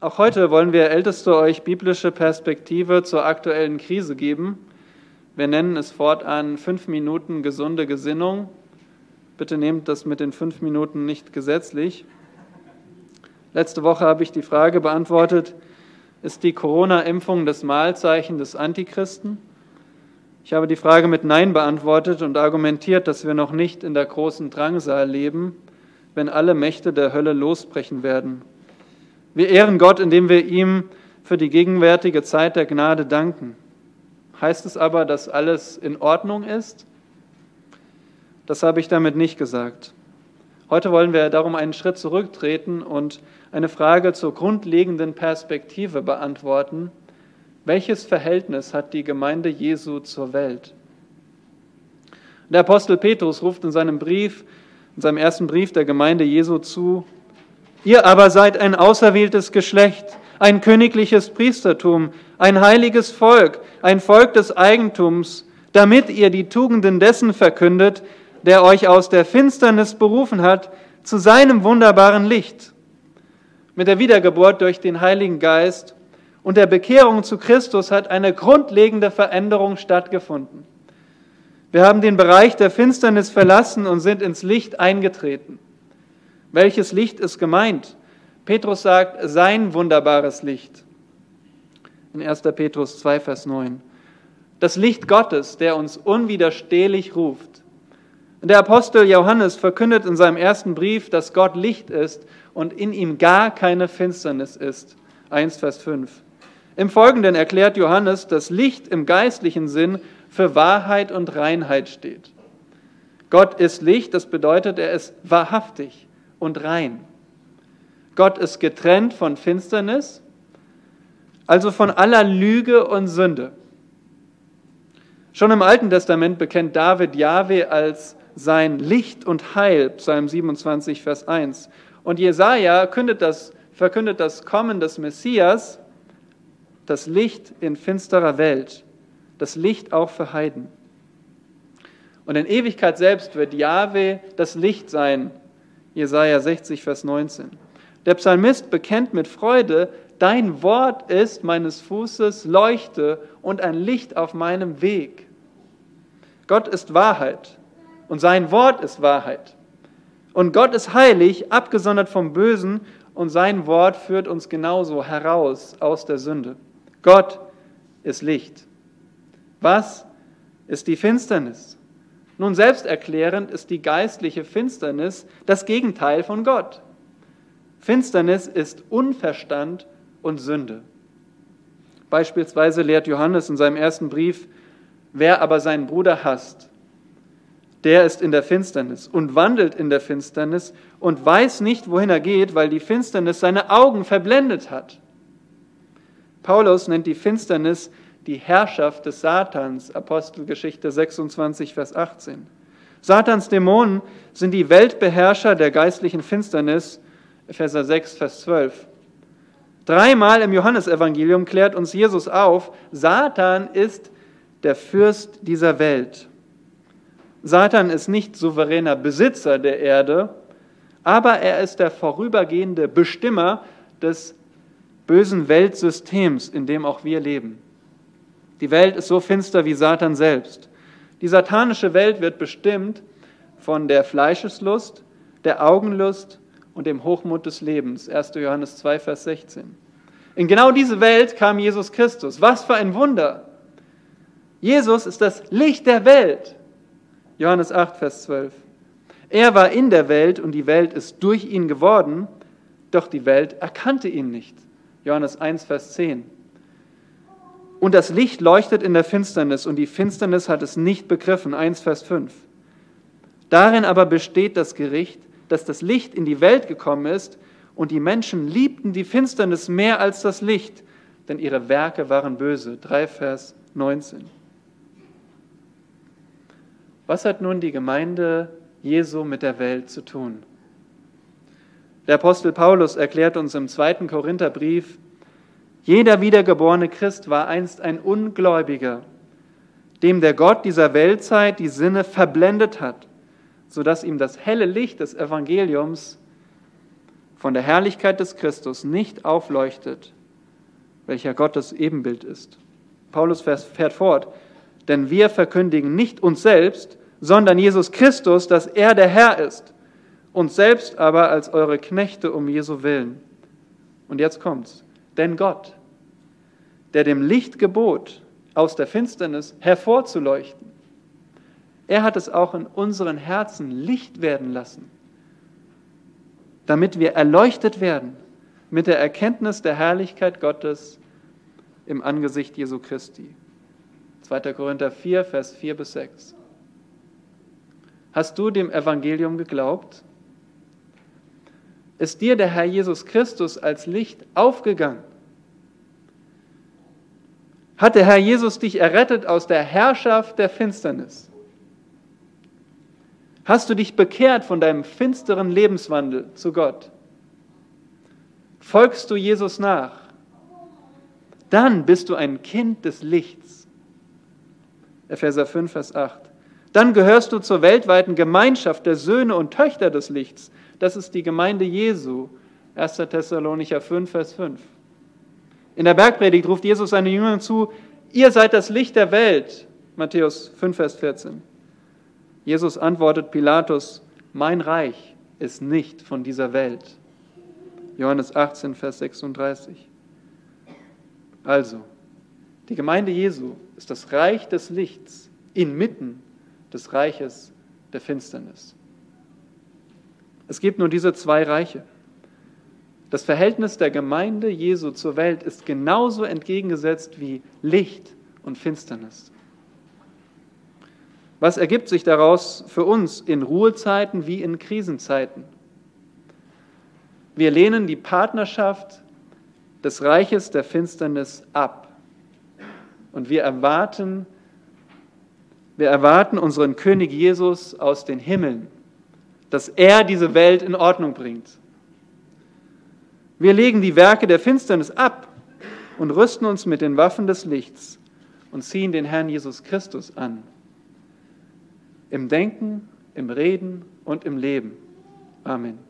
Auch heute wollen wir Älteste euch biblische Perspektive zur aktuellen Krise geben. Wir nennen es fortan fünf Minuten gesunde Gesinnung. Bitte nehmt das mit den fünf Minuten nicht gesetzlich. Letzte Woche habe ich die Frage beantwortet, ist die Corona-Impfung das Mahlzeichen des Antichristen? Ich habe die Frage mit Nein beantwortet und argumentiert, dass wir noch nicht in der großen Drangsal leben, wenn alle Mächte der Hölle losbrechen werden. Wir ehren Gott, indem wir ihm für die gegenwärtige Zeit der Gnade danken. Heißt es aber, dass alles in Ordnung ist? Das habe ich damit nicht gesagt. Heute wollen wir darum einen Schritt zurücktreten und eine Frage zur grundlegenden Perspektive beantworten. Welches Verhältnis hat die Gemeinde Jesu zur Welt? Der Apostel Petrus ruft in seinem Brief, in seinem ersten Brief der Gemeinde Jesu zu, Ihr aber seid ein auserwähltes Geschlecht, ein königliches Priestertum, ein heiliges Volk, ein Volk des Eigentums, damit ihr die Tugenden dessen verkündet, der euch aus der Finsternis berufen hat, zu seinem wunderbaren Licht. Mit der Wiedergeburt durch den Heiligen Geist und der Bekehrung zu Christus hat eine grundlegende Veränderung stattgefunden. Wir haben den Bereich der Finsternis verlassen und sind ins Licht eingetreten. Welches Licht ist gemeint? Petrus sagt, sein wunderbares Licht. In 1. Petrus 2, Vers 9. Das Licht Gottes, der uns unwiderstehlich ruft. Der Apostel Johannes verkündet in seinem ersten Brief, dass Gott Licht ist und in ihm gar keine Finsternis ist. 1, Vers 5. Im Folgenden erklärt Johannes, dass Licht im geistlichen Sinn für Wahrheit und Reinheit steht. Gott ist Licht, das bedeutet, er ist wahrhaftig und rein. Gott ist getrennt von Finsternis, also von aller Lüge und Sünde. Schon im Alten Testament bekennt David Jahwe als sein Licht und Heil, Psalm 27, Vers 1. Und Jesaja das, verkündet das Kommen des Messias, das Licht in finsterer Welt, das Licht auch für Heiden. Und in Ewigkeit selbst wird Jahwe das Licht sein, Jesaja 60, Vers 19. Der Psalmist bekennt mit Freude, dein Wort ist meines Fußes Leuchte und ein Licht auf meinem Weg. Gott ist Wahrheit und sein Wort ist Wahrheit. Und Gott ist heilig, abgesondert vom Bösen und sein Wort führt uns genauso heraus aus der Sünde. Gott ist Licht. Was ist die Finsternis? Nun, selbsterklärend ist die geistliche Finsternis das Gegenteil von Gott. Finsternis ist Unverstand und Sünde. Beispielsweise lehrt Johannes in seinem ersten Brief, wer aber seinen Bruder hasst, der ist in der Finsternis und wandelt in der Finsternis und weiß nicht, wohin er geht, weil die Finsternis seine Augen verblendet hat. Paulus nennt die Finsternis die Herrschaft des Satans, Apostelgeschichte 26, Vers 18. Satans Dämonen sind die Weltbeherrscher der geistlichen Finsternis, Epheser 6, Vers 12. Dreimal im Johannesevangelium klärt uns Jesus auf, Satan ist der Fürst dieser Welt. Satan ist nicht souveräner Besitzer der Erde, aber er ist der vorübergehende Bestimmer des bösen Weltsystems, in dem auch wir leben. Die Welt ist so finster wie Satan selbst. Die satanische Welt wird bestimmt von der Fleischeslust, der Augenlust und dem Hochmut des Lebens. 1. Johannes 2, Vers 16. In genau diese Welt kam Jesus Christus. Was für ein Wunder! Jesus ist das Licht der Welt. Johannes 8, Vers 12. Er war in der Welt und die Welt ist durch ihn geworden, doch die Welt erkannte ihn nicht. Johannes 1, Vers 10. Und das Licht leuchtet in der Finsternis und die Finsternis hat es nicht begriffen. 1 Vers 5. Darin aber besteht das Gericht, dass das Licht in die Welt gekommen ist und die Menschen liebten die Finsternis mehr als das Licht, denn ihre Werke waren böse. 3 Vers 19. Was hat nun die Gemeinde Jesu mit der Welt zu tun? Der Apostel Paulus erklärt uns im zweiten Korintherbrief, jeder wiedergeborene Christ war einst ein Ungläubiger, dem der Gott dieser Weltzeit die Sinne verblendet hat, sodass ihm das helle Licht des Evangeliums von der Herrlichkeit des Christus nicht aufleuchtet, welcher Gottes Ebenbild ist. Paulus fährt fort, denn wir verkündigen nicht uns selbst, sondern Jesus Christus, dass er der Herr ist, uns selbst aber als eure Knechte um Jesu willen. Und jetzt kommt's. Denn Gott, der dem Licht gebot, aus der Finsternis hervorzuleuchten, er hat es auch in unseren Herzen Licht werden lassen, damit wir erleuchtet werden mit der Erkenntnis der Herrlichkeit Gottes im Angesicht Jesu Christi. 2. Korinther 4, Vers 4 bis 6. Hast du dem Evangelium geglaubt? Ist dir der Herr Jesus Christus als Licht aufgegangen? Hat der Herr Jesus dich errettet aus der Herrschaft der Finsternis? Hast du dich bekehrt von deinem finsteren Lebenswandel zu Gott? Folgst du Jesus nach? Dann bist du ein Kind des Lichts. Epheser 5, Vers 8. Dann gehörst du zur weltweiten Gemeinschaft der Söhne und Töchter des Lichts. Das ist die Gemeinde Jesu. 1. Thessalonicher 5, Vers 5. In der Bergpredigt ruft Jesus seine Jünger zu, ihr seid das Licht der Welt. Matthäus 5, Vers 14. Jesus antwortet Pilatus, mein Reich ist nicht von dieser Welt. Johannes 18, Vers 36. Also, die Gemeinde Jesu ist das Reich des Lichts inmitten des Reiches der Finsternis. Es gibt nur diese zwei Reiche. Das Verhältnis der Gemeinde Jesu zur Welt ist genauso entgegengesetzt wie Licht und Finsternis. Was ergibt sich daraus für uns in Ruhezeiten wie in Krisenzeiten? Wir lehnen die Partnerschaft des Reiches der Finsternis ab und wir erwarten wir erwarten unseren König Jesus aus den Himmeln, dass er diese Welt in Ordnung bringt. Wir legen die Werke der Finsternis ab und rüsten uns mit den Waffen des Lichts und ziehen den Herrn Jesus Christus an. Im Denken, im Reden und im Leben. Amen.